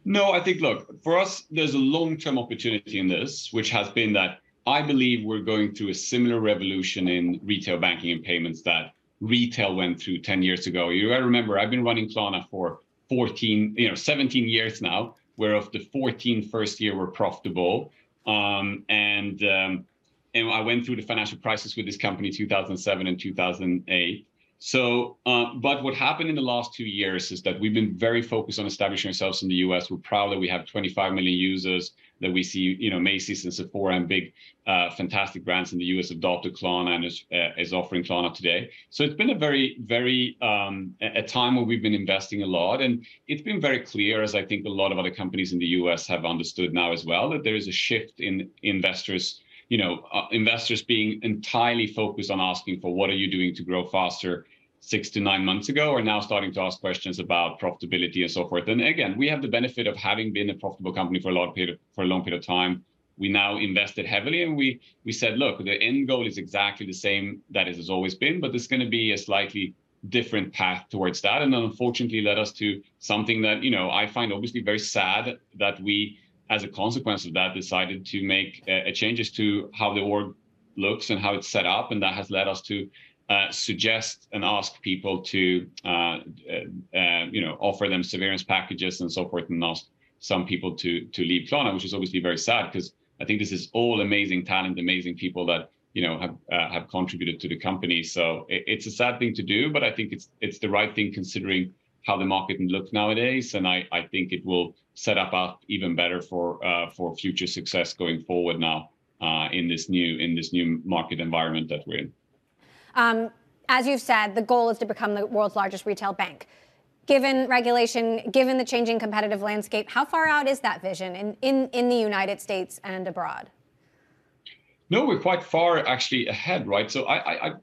No, I think, look, for us, there's a long term opportunity in this, which has been that I believe we're going through a similar revolution in retail banking and payments that retail went through 10 years ago. You got to remember, I've been running Klarna for 14, you know, 17 years now, where of the 14 first year were profitable. Um, and um, and I went through the financial crisis with this company 2007 and 2008. So, uh, but what happened in the last two years is that we've been very focused on establishing ourselves in the U.S. We're proud that we have 25 million users. That we see, you know, Macy's and Sephora and big, uh, fantastic brands in the U.S. adopted Klarna and is, uh, is offering Klarna today. So it's been a very, very um, a time where we've been investing a lot, and it's been very clear, as I think a lot of other companies in the U.S. have understood now as well, that there is a shift in investors you know, uh, investors being entirely focused on asking for what are you doing to grow faster six to nine months ago are now starting to ask questions about profitability and so forth. And again, we have the benefit of having been a profitable company for a long period for a long period of time. We now invested heavily, and we we said, look, the end goal is exactly the same that it has always been, but there's going to be a slightly different path towards that. And unfortunately led us to something that you know I find obviously very sad that we as a consequence of that, decided to make uh, changes to how the org looks and how it's set up, and that has led us to uh, suggest and ask people to, uh, uh, uh, you know, offer them severance packages and so forth, and ask some people to to leave Klarna, which is obviously very sad because I think this is all amazing talent, amazing people that you know have have contributed to the company. So it, it's a sad thing to do, but I think it's it's the right thing considering how the market looks nowadays, and I I think it will set up up even better for uh, for future success going forward now uh, in this new in this new market environment that we're in. Um, as you've said, the goal is to become the world's largest retail bank. Given regulation, given the changing competitive landscape, how far out is that vision in, in, in the United States and abroad? No, we're quite far actually ahead, right? So I, I, I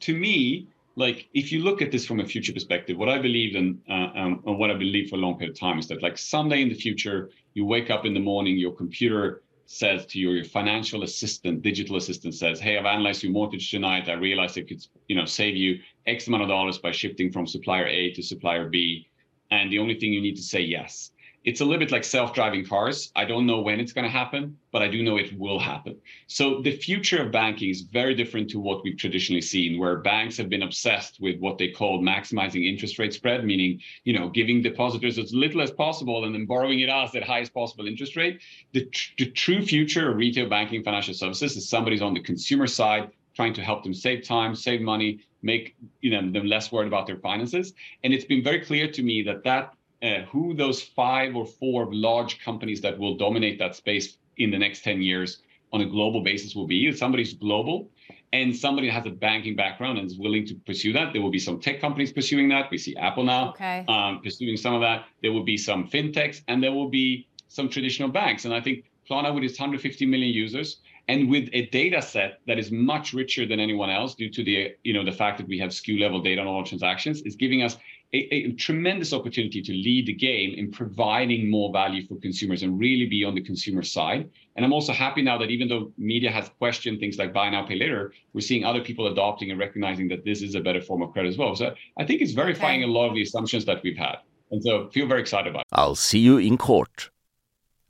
to me, like if you look at this from a future perspective, what I believe in uh, um, and what I believe for a long period of time is that like someday in the future, you wake up in the morning, your computer says to your, your financial assistant, digital assistant says, "Hey, I've analyzed your mortgage tonight. I realized it could, you know, save you X amount of dollars by shifting from supplier A to supplier B, and the only thing you need to say yes." It's a little bit like self-driving cars. I don't know when it's going to happen, but I do know it will happen. So the future of banking is very different to what we've traditionally seen, where banks have been obsessed with what they call maximizing interest rate spread, meaning you know giving depositors as little as possible and then borrowing it out at highest possible interest rate. The, tr- the true future of retail banking financial services is somebody's on the consumer side trying to help them save time, save money, make you know them less worried about their finances. And it's been very clear to me that that uh, who those five or four large companies that will dominate that space in the next 10 years on a global basis will be. If somebody's global and somebody has a banking background and is willing to pursue that, there will be some tech companies pursuing that. We see Apple now okay. um, pursuing some of that. There will be some fintechs and there will be some traditional banks. And I think Klarna with its 150 million users and with a data set that is much richer than anyone else due to the you know the fact that we have SKU level data on all transactions is giving us a, a, tremendous opportunity to lead the game in providing more value for consumers and really be on the consumer side. And I'm also happy now that even though media has questioned things like buy now, pay later, we're seeing other people adopting and recognizing that this is a better form of credit as well. So I think it's verifying okay. a lot of the assumptions that we've had. And so feel very excited about it. I'll see you in court.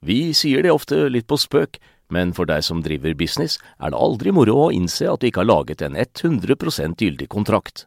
Vi sier det ofte litt på spøk, men for deg som driver business, er det aldri moro å innse at du ikke har laget en 100 gyldig kontrakt.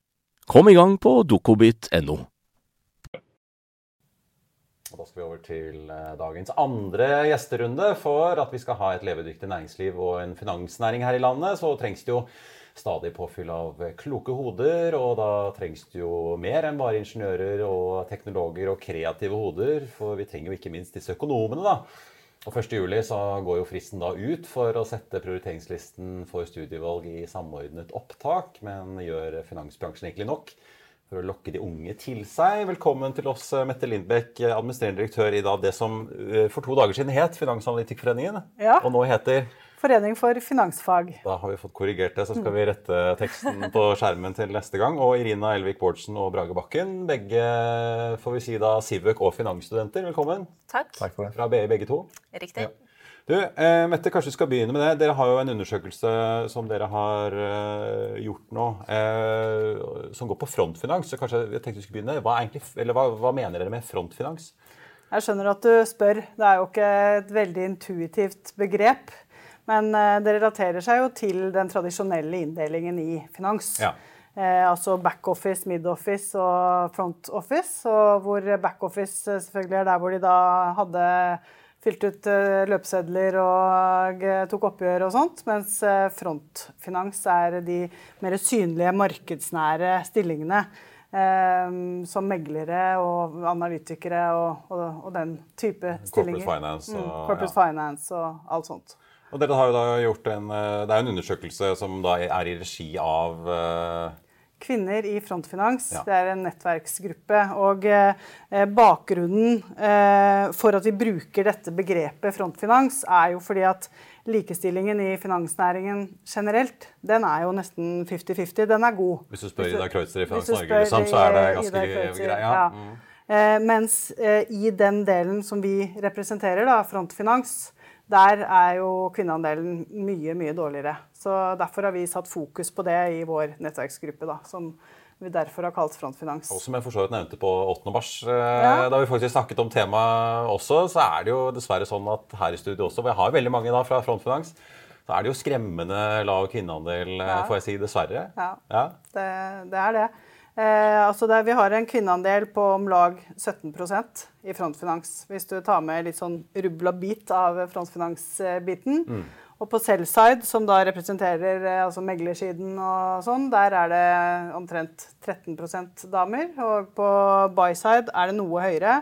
Kom i gang på dokobit.no. Da skal vi over til eh, dagens andre gjesterunde. For at vi skal ha et levedyktig næringsliv og en finansnæring her i landet, så trengs det jo stadig påfyll av kloke hoder. Og da trengs det jo mer enn bare ingeniører og teknologer og kreative hoder. For vi trenger jo ikke minst disse økonomene, da. Og 1.7 så går jo fristen da ut for å sette prioriteringslisten for studievalg i samordnet opptak. Men gjør finansbransjen egentlig nok for å lokke de unge til seg? Velkommen til oss, Mette Lindbekk, administrerende direktør i det som eh, for to dager siden het Finansanalytikkforeningen, ja. og nå heter Forening for finansfag. Da har vi fått korrigert det, så skal vi rette teksten på skjermen til neste gang. Og Irina Elvik Bårdsen og Brage Bakken, begge får vi si da Sivøk og finansstudenter, velkommen. Takk. Takk for det. Fra BI begge to. Riktig. Ja. Du, eh, Mette, kanskje vi skal begynne med det. Dere har jo en undersøkelse som dere har eh, gjort nå, eh, som går på frontfinans. Så kanskje jeg tenkte vi skulle begynne. Hva, egentlig, hva, hva mener dere med frontfinans? Jeg skjønner at du spør. Det er jo ikke et veldig intuitivt begrep. Men eh, det relaterer seg jo til den tradisjonelle inndelingen i finans. Ja. Eh, altså backoffice, midoffice og frontoffice. Og hvor backoffice eh, selvfølgelig er der hvor de da hadde fylt ut eh, løpesedler og tok oppgjør og sånt. Mens frontfinans er de mer synlige, markedsnære stillingene. Eh, som meglere og analytikere og, og, og, den type stillinger. Corporate finance og, mm, corporate ja. finance og alt sånt. Og dere har jo da gjort en, eh, Det er en undersøkelse som da er i regi av uh... Kvinner i Frontfinans. Ja. Det er en nettverksgruppe. Og eh, bakgrunnen eh, for at vi bruker dette begrepet frontfinans, er jo fordi at likestillingen i finansnæringen generelt, den er jo nesten 50-50. Den er god. Hvis du spør Ida Kreutzer i Finans Norge, liksom, så er det ganske greia. Ja. Mm. Eh, mens eh, i den delen som vi representerer, da, Frontfinans, der er jo kvinneandelen mye, mye dårligere. Så Derfor har vi satt fokus på det i vår nettverksgruppe, da, som vi derfor har kalt Frontfinans. Og som jeg for så vidt nevnte på 8. mars, eh, ja. da vi faktisk snakket om temaet også, så er det jo dessverre sånn at her i studio også, hvor jeg har veldig mange da fra Frontfinans, så er det jo skremmende lav kvinneandel, eh, ja. får jeg si, dessverre. Ja, ja. Det, det er det. Eh, altså det, vi har en kvinneandel på om lag 17% i Frontfinans. Hvis du tar med litt sånn rubbel og bit av Frontfinans-biten. Mm. Og på sell-side, som da representerer eh, altså meglersiden og sånn, der er det omtrent 13% damer. Og på buy-side er det noe høyere.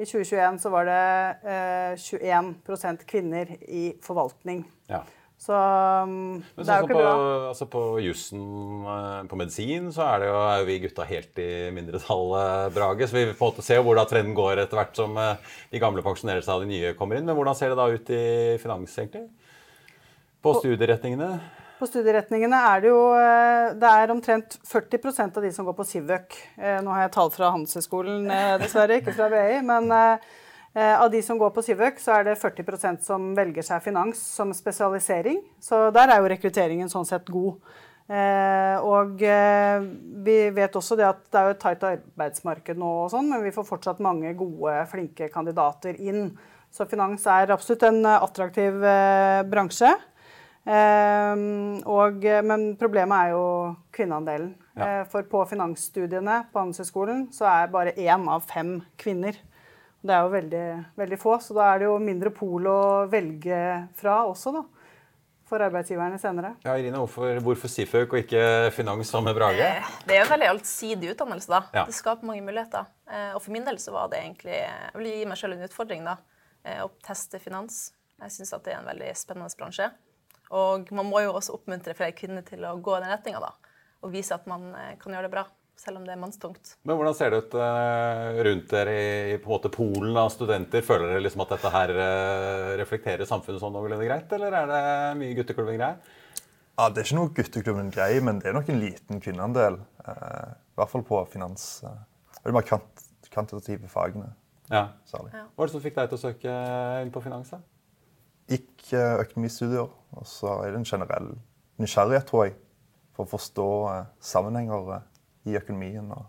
I 2021 så var det eh, 21% kvinner i forvaltning. Ja. Så um, det er jo ikke på, bra. Altså på jussen, eh, på medisin, så er, det jo, er vi gutta helt i mindretallet, Brage. Så vi på en måte ser jo hvordan trenden går etter hvert som eh, de gamle pensjonerer seg og de nye kommer inn. Men hvordan ser det da ut i finans, egentlig? På studieretningene? På studieretningene er det jo eh, det er omtrent 40% av de som går på Civøk. Nå har jeg tall fra Handelshøyskolen, dessverre, ikke fra BI. men av de som går på Civøk, så er det 40% som velger seg finans som spesialisering. Så der er jo rekrutteringen sånn sett god. Eh, og eh, vi vet også det at det er jo et tight arbeidsmarked nå, og sånn, men vi får fortsatt mange gode, flinke kandidater inn. Så finans er absolutt en attraktiv bransje. Og, men problemet er jo kvinneandelen. Ja. For på finansstudiene på Handelshøyskolen så er bare én av fem kvinner. Det er jo veldig, veldig, få, så da er det jo mindre pol å velge fra også, da. For arbeidsgiverne senere. Ja, Irina, Hvorfor, hvorfor Siføk og ikke finans sammen med Brage? Eh, det er jo en veldig allsidig utdannelse. da. Ja. Det skaper mange muligheter. Eh, og for min del så var det egentlig Jeg vil gi meg selv en utfordring. da, eh, Å teste finans. Jeg syns det er en veldig spennende bransje. Og man må jo også oppmuntre flere kvinner til å gå i den retninga. Og vise at man kan gjøre det bra selv om det er mannstungt. Men Hvordan ser det ut uh, rundt dere i på en måte Polen av studenter? Føler dere liksom at dette her uh, reflekterer samfunnet sånn noenlunde greit, eller er det mye gutteklubben-greier? Ja, Det er ikke noe gutteklubben-greie, men det er nok en liten kvinneandel. Uh, I hvert fall på finans. Det de mer kvantitative fagene. Ja. Særlig. Ja. Hva er det som fikk deg til å søke inn på finans? Gikk økonomistudier, og så er det en generell nysgjerrighet, tror jeg, for å forstå sammenhenger i økonomien og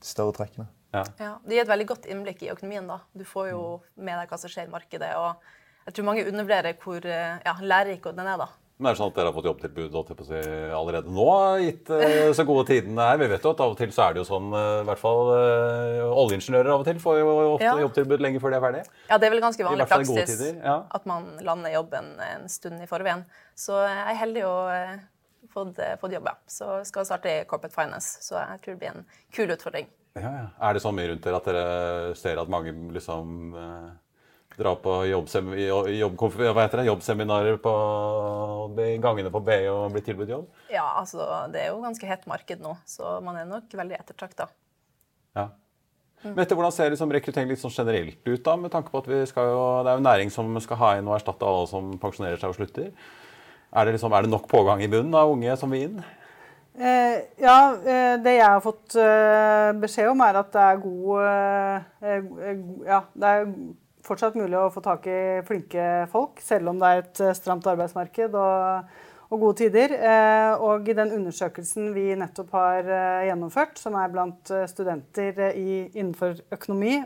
de større trekkene. Ja. ja. Det gir et veldig godt innblikk i økonomien. da. Du får jo med deg hva som skjer i markedet. og Jeg tror mange undervurderer hvor ja, lærerik den er. da. Men er det sånn at dere har fått jobbtilbud si, allerede nå, gitt uh, så gode tidene er? Vi vet jo at av og til så er det jo sånn, uh, i hvert fall oljeingeniører av og til får jo ofte ja. jobbtilbud lenge før de er ferdige. Ja, det er vel ganske vanlig praksis ja. at man lander jobben en stund i forveien. Så jeg er heldig å fått, eh, fått jobbe. Så skal starte i Corporate Finance, så jeg tror det blir en kul utfordring. Ja, ja. Er det så mye rundt dere at dere ser at mange liksom eh, drar på jobbseminarer jobb, jobbseminarer på gangene på BI og blir tilbudt jobb? Ja, altså det er jo ganske hett marked nå, så man er nok veldig ettertrakta. Ja. Mm. Mette, hvordan ser liksom rekruttering litt sånn generelt ut, da, med tanke på at vi skal jo, det er jo næring som skal ha inn og erstatte alle som pensjonerer seg og slutter? Er det, liksom, er det nok pågang i bunnen av unge som vil inn? Eh, ja, eh, det jeg har fått eh, beskjed om, er at det er god eh, Ja, det er fortsatt mulig å få tak i flinke folk, selv om det er et stramt arbeidsmarked og, og gode tider. og i den undersøkelsen vi nettopp har gjennomført, som er blant studenter i, innenfor økonomi,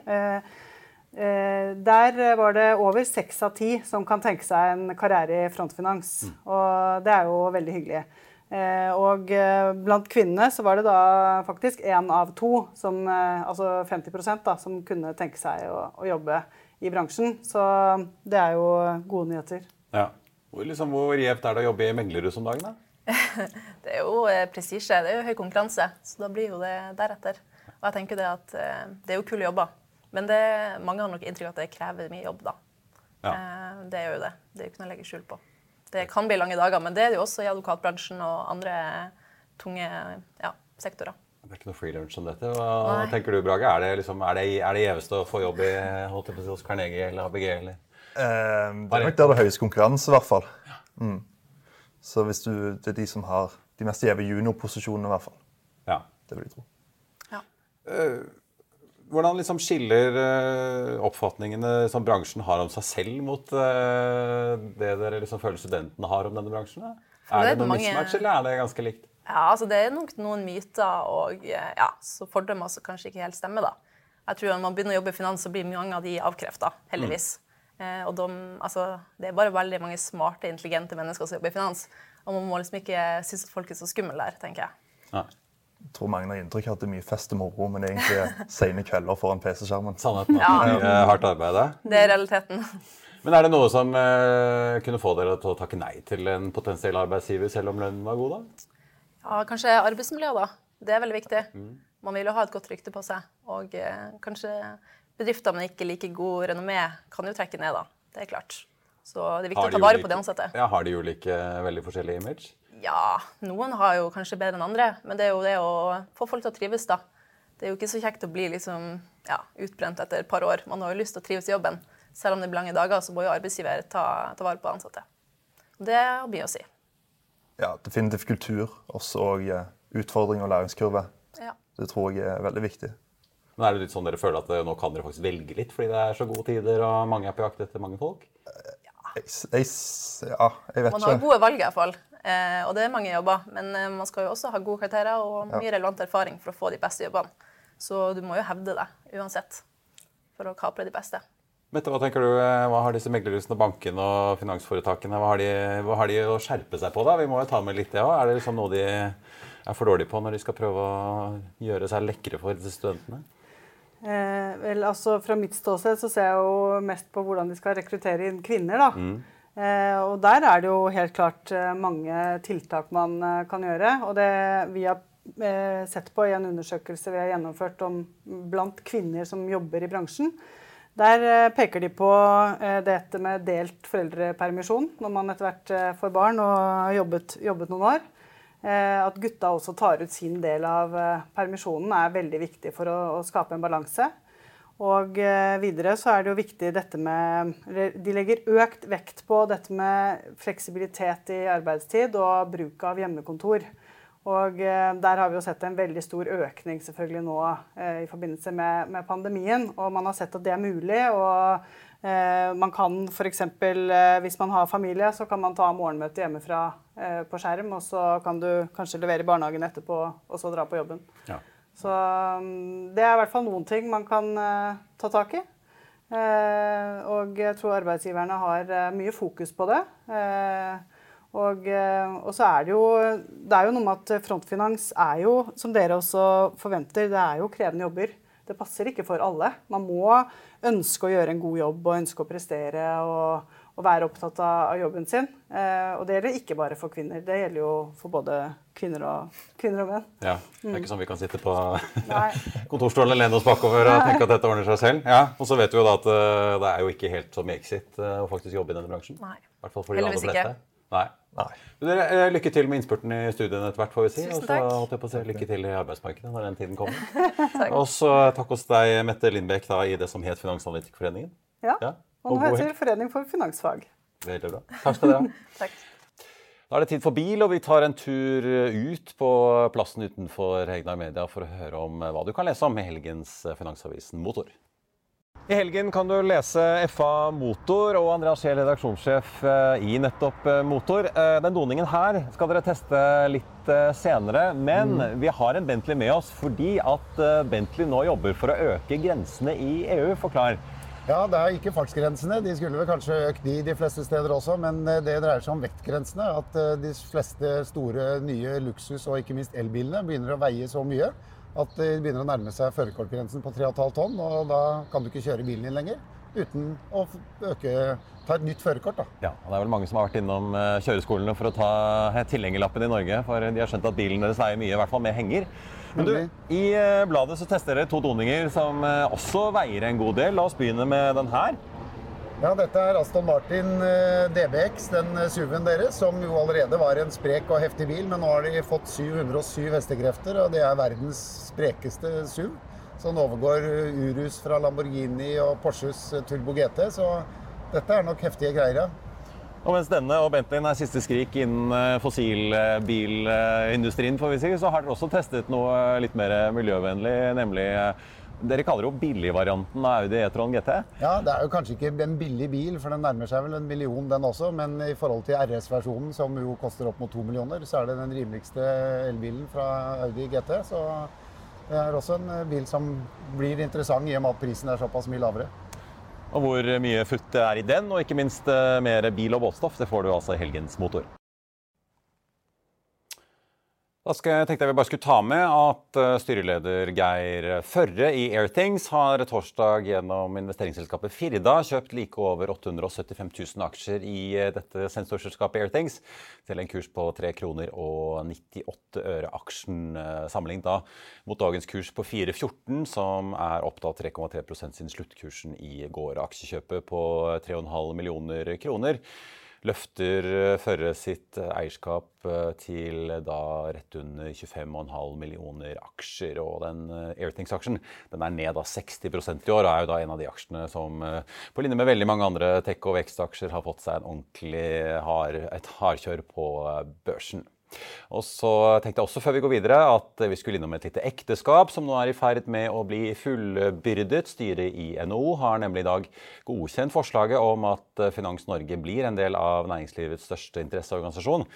der var det over seks av ti som kan tenke seg en karriere i frontfinans. Mm. Og det er jo veldig hyggelig. Eh, og eh, blant kvinnene så var det da faktisk én av to, som, altså 50 da, som kunne tenke seg å, å, jobbe i bransjen. Så det er jo gode nyheter. Ja. Hvor, liksom, hvor gjevt er det å jobbe i Menglerud om dagen? da? det er jo eh, prestisje. Det er jo høy konkurranse. Så da blir jo det deretter. Og jeg tenker det at eh, det er jo kule jobber. Men det, mange har nok inntrykk av at det krever mye jobb, da. Ja. Eh, det gjør jo det. Det er jo ikke noe å legge skjul på. Det kan bli lange dager, men det er det jo også i advokatbransjen og andre tunge ja, sektorer. Det er ikke noe freelance om dette. Hva Nei. tenker du, Brage? Er det, liksom, er det, er det gjeveste å få jobb i, hos Carnegie eller ABG? Eller? Eh, det er nok der det er høyest konkurranse, i hvert fall. Mm. Så hvis du, det er de som har de mest gjeve juniorposisjonene, i hvert fall. Ja. Det vil jeg tro. Ja. Uh, hvordan liksom skiller uh, oppfatningene som bransjen har om seg selv, mot uh, det dere liksom føler studentene har om denne bransjen? Er det, det noe mange... mismatch, eller er det ganske likt? Ja, altså Det er nok noen myter og ja, så fordommer som kanskje ikke helt stemmer. da. Jeg tror Når man begynner å jobbe i finans, så blir mange av de avkrefta, heldigvis. Mm. Eh, og de, altså, det er bare veldig mange smarte, intelligente mennesker som jobber i finans. Og man må liksom ikke synes at folk er så skumle der, tenker jeg. Ja. Jeg tror mange har inntrykk av at det er mye fest og moro, men det er egentlig sene kvelder foran PC-skjermen. Sannheten ja. mye hardt arbeid. Det er realiteten. Men er det noe som eh, kunne få dere til å takke nei til en potensiell arbeidsgiver, selv om lønnen var god, da? Ja, Kanskje arbeidsmiljøet, da. Det er veldig viktig. Mm. Man vil jo ha et godt rykte på seg. Og eh, kanskje bedrifter med ikke like god renommé kan jo trekke ned, da. Det er klart. Så det er viktig å ta vare på de ansatte. Ja, Har de ulike veldig forskjellige image? Ja, noen har jo kanskje bedre enn andre. Men det er jo det å få folk til å trives, da. Det er jo ikke så kjekt å bli liksom, ja, utbrent etter et par år. Man har jo lyst til å trives i jobben. Selv om det blir lange dager, så må jo arbeidsgiver ta, ta vare på ansatte. Det har mye å si. Ja, definitivt kultur. Også og eh, utfordring og læringskurve. Ja. Det tror jeg er veldig viktig. Men er det litt sånn dere føler at nå kan dere faktisk velge litt fordi det er så gode tider og mange er på jakt etter mange folk? Ja, jeg, jeg, ja, jeg vet ikke. Man har gode valg i hvert Eh, og det er mange jobber. Men eh, man skal jo også ha gode karakterer og mye relevant erfaring for å få de beste jobbene. Så du må jo hevde deg uansett for å kapre de beste. Mette, hva tenker du, eh, hva har disse meglerhusene, bankene og finansforetakene hva har, de, hva har de å skjerpe seg på? da? Vi må jo ta med litt det òg. Er det liksom noe de er for dårlige på når de skal prøve å gjøre seg lekre for disse studentene? Eh, vel, altså Fra mitt ståsted så ser jeg jo mest på hvordan de skal rekruttere inn kvinner. da. Mm. Eh, og der er det jo helt klart eh, mange tiltak man eh, kan gjøre. Og det vi har sett på i en undersøkelse vi har gjennomført om blant kvinner som jobber i bransjen, der peker de på dette med delt foreldrepermisjon når man etter hvert får barn og har jobbet, jobbet noen år. At gutta også tar ut sin del av permisjonen er veldig viktig for å, å skape en balanse. Og eh, videre så er det jo viktig dette med De legger økt vekt på dette med fleksibilitet i arbeidstid og bruk av hjemmekontor. Og der har vi jo sett en veldig stor økning selvfølgelig nå i forbindelse med, med pandemien. Og man har sett at det er mulig. og Eh, man kan f.eks. Eh, hvis man har familie, så kan man ta morgenmøte hjemmefra eh, på skjerm, og så kan du kanskje levere i barnehagen etterpå, og så dra på jobben. Ja. Så mm, det er i hvert fall noen ting man kan ta tak i. og jeg tror arbeidsgiverne har mye fokus på det. Og, og, så er det jo Det er jo noe med at frontfinans er jo, som dere også forventer, det er jo krevende jobber. Det passer ikke for alle. Man må ønske å gjøre en god jobb og ønske å prestere og, og være opptatt av, jobben sin. Eh, og det gjelder ikke bare for kvinner, det gjelder jo for både kvinner og, kvinner og menn. Ja, Det er ikke sånn vi kan sitte på kontorstolen og lene oss bakover og tenke at dette ordner seg selv. Ja, Og så vet vi jo da at uh, det er jo ikke helt som i Exit uh, å faktisk jobbe i denne bransjen. Nei. I hvert fall for de aller fleste. Nei. Nei. Dere, eh, lykke til med innspurten i studiene etter hvert, får vi si. Og så holdt jeg på å si lykke til i arbeidsmarkedet når den tiden kommer. og så takk hos deg, Mette Lindbekk, da, i det som het Finansanalytikerforeningen. Ja. ja. Og nå heter det Forening for finansfag. Veldig bra. Takk skal dere ha. takk. Da er det tid for bil, og vi tar en tur ut på plassen utenfor Hegnar Media for å høre om hva du kan lese om i helgens Finansavisen Motor. I helgen kan du lese FA Motor og Andreas Scheel, redaksjonssjef eh, i nettopp eh, Motor. Eh, den doningen her skal dere teste litt senere, men mm. vi har en Bentley med oss fordi at Bentley nå jobber for å øke grensene i EU. Forklar. Ja, Det er ikke fartsgrensene. De skulle vel kanskje økt de de fleste steder også. Men det dreier seg om vektgrensene. At de fleste store nye luksus- og ikke minst elbilene begynner å veie så mye at de begynner å nærme seg førerkortgrensen på 3,5 tonn. og Da kan du ikke kjøre bilen din lenger. uten å øke, ta et nytt førerkort. Ja, og Det er vel mange som har vært innom eh, kjøreskolene for å ta tilhengerlappen i Norge. For de har skjønt at bilen deres veier mye, i hvert fall med henger. Men du, I eh, bladet så tester dere to doninger som eh, også veier en god del. La oss begynne med den her. Ja, dette er Aston Martin DBX, den SUV-en deres, som jo allerede var en sprek og heftig bil. Men nå har de fått 707 hestekrefter, og det er verdens sprekeste SUV. Så den overgår Urus fra Lamborghini og Porsches Turbo GT. Så dette er nok heftige greier, ja. Og mens denne og Bentleyen er siste skrik innen eh, fossilbilindustrien, får vi si, så har dere også testet noe litt mer miljøvennlig, nemlig eh, dere kaller jo billigvarianten av Audi E-tron GT? Ja, det er jo kanskje ikke en billig bil, for den nærmer seg vel en million den også. Men i forhold til RS-versjonen, som jo koster opp mot to millioner, så er det den rimeligste elbilen fra Audi GT. Så det er også en eh, bil som blir interessant i og med at prisen er såpass mye lavere. Og hvor mye futt det er i den, og ikke minst eh, mer bil- og båtstoff, det får du altså i helgens motor. Da skal tenkte jeg vi bare skulle ta med at eh, styreleder Geir Førre i Airthings har torsdag gjennom investeringsselskapet Firda kjøpt like over 875 000 aksjer i eh, dette sensorselskapet Airthings til en kurs på 3 kroner og 98 øre aksjen, eh, sammenlignet da mot dagens kurs på 4,14, som er opp 3,3% siden sluttkursen i går. Aksjekjøpet på 3,5 millioner kroner løfter eh, Førre sitt eh, eierskap eh, til da rett under 25,5 millioner aksjer. Og den Airthings-aksjen den er ned da 60% i år, og er jo da en av de aksjene som på linje med veldig mange andre tech- og vekstaksjer har fått seg en ordentlig hard, et hardkjør på børsen. Og så tenkte jeg også før vi går videre at vi skulle innom et lite ekteskap som nå er i ferd med å bli fullbyrdet. Styret i NHO har nemlig i dag godkjent forslaget om at Finans Norge blir en del av næringslivets største interesseorganisasjon.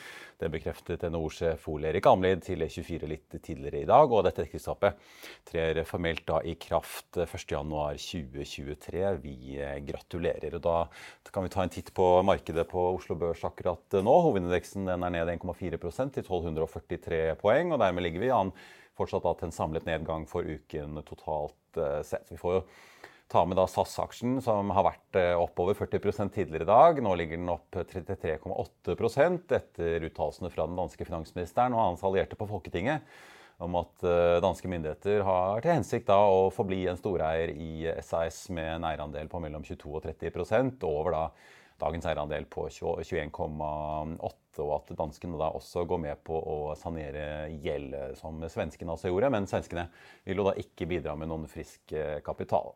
Det bekreftet NHO-sjef Ole Erik Amlid til E24 litt tidligere i dag. Og dette ekteskapet trer formelt da i kraft 1.1.2023. Vi gratulerer. Og da kan vi ta en titt på markedet på Oslo Børs akkurat nå. Hovedindeksen er ned 1,4% til 1243 poeng. og Dermed ligger vi an fortsatt til en samlet nedgang for uken totalt eh, sett. Vi får jo ta med da SAS-aksjen, som har vært eh, oppover 40 tidligere i dag. Nå ligger den opp 33,8% etter uttalelsene fra den danske finansministeren og hans allierte på Folketinget om at eh, danske myndigheter har til hensikt da å forbli en storeier i SAS med en eierandel på mellom 22 og 30 over da dagens eierandel på 21,8 og at danskene da også går med på å sanere gjeld, som svenskene også gjorde. Men svenskene vil jo da ikke bidra med noen frisk eh, kapital.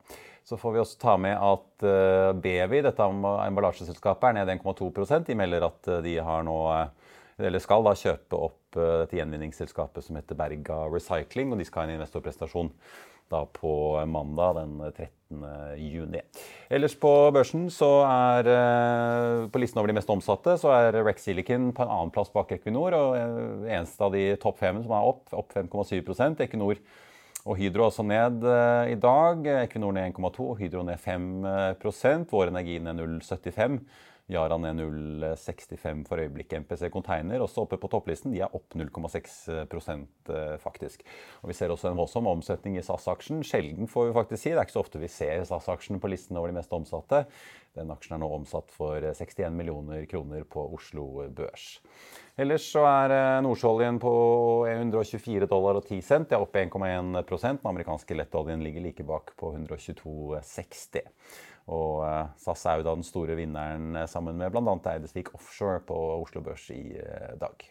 Så får vi også ta med at eh, Bevi, dette emballasjeselskapet, er ned 1,2 De melder at eh, de har nå eller skal da kjøpe opp dette gjenvinningsselskapet som heter Berga Recycling, og de skal ha en investorprestasjon da på mandag den 13. juni. Ellers på børsen så er eh, på listen over de mest omsatte så er Rex Silicon på en annen plass bak Equinor. og eh, Eneste av de topp fem som er opp, opp 5,7% Equinor og Hydro også ned eh, i dag. Equinor ned 1,2, og Hydro ned 5% Vår Energi ned 0,75 Yara ned 0,65 for øyeblikket. MPC Container også oppe på topplisten. De er opp 0,6 eh, faktisk. Og Vi ser også en voldsom omsetning i SAS-aksjen. Sjelden, får vi faktisk si. Det er ikke så ofte vi ser SAS-aksjen på listen over de mest omsatte. Den aksjen er nå omsatt for 61 eh, millioner kroner på Oslo Børs. Ellers så er eh, nordsjøoljen på 124 dollar og 10 cent. Det er opp 1,1% Den amerikanske lettoljen ligger like bak på 122,60. Og eh, SAS er jo da den store vinneren eh, sammen med bl.a. Eidesvik Offshore på Oslo Børs i eh, dag.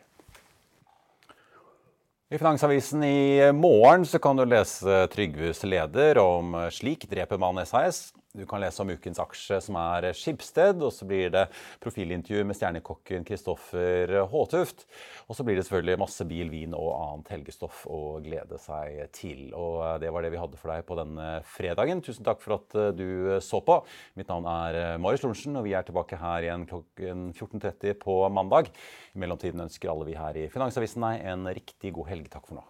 I Finansavisen i morgen kan du lese Trygves leder om 'Slik dreper man SAS'. Du kan lese om ukens aksje, som er Skibsted. Og så blir det profilintervju med stjernekokken Kristoffer Håtuft. Og så blir det selvfølgelig masse bil, vin og annet helgestoff å glede seg til. Og det var det vi hadde for deg på denne fredagen. Tusen takk for at du så på. Mitt navn er Marius Lorentzen, og vi er tilbake her igjen klokken 14.30 på mandag. I mellomtiden ønsker alle vi her i Finansavisen deg en riktig god helg. Takk for nå.